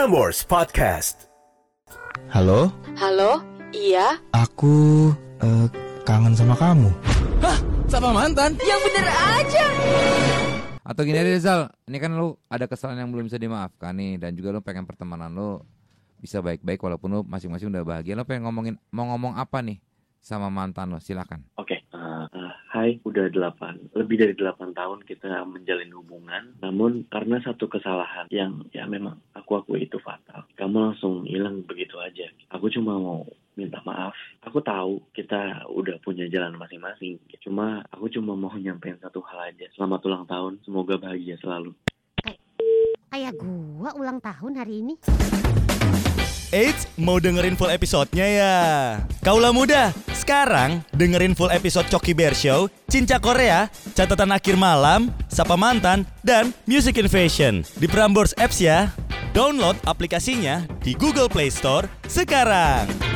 Prambors Podcast. Halo, Halo, iya, aku eh, kangen sama kamu. Sama mantan? yang bener aja. Atau gini aja Zal, ini kan lu ada kesalahan yang belum bisa dimaafkan nih dan juga lu pengen pertemanan lu bisa baik-baik walaupun lu masing-masing udah bahagia. Lu pengen ngomongin mau ngomong apa nih sama mantan lo? Silakan. Oke, eh, eh, hai, udah delapan, lebih dari delapan tahun kita menjalin hubungan. Namun karena satu kesalahan yang ya memang aku akui itu fatal, kamu langsung hilang begitu aja. Aku cuma mau minta maaf. Aku tahu kita udah punya jalan masing-masing. Cuma aku cuma mau nyampein satu hal aja. Selamat ulang tahun, semoga bahagia selalu. Kayak gua ulang tahun hari ini. Eits, mau dengerin full episodenya ya? Kaulah muda, sekarang dengerin full episode Coki Bear Show, Cinca Korea, Catatan Akhir Malam, Sapa Mantan, dan Music Invasion di Prambors Apps ya. Download aplikasinya di Google Play Store sekarang.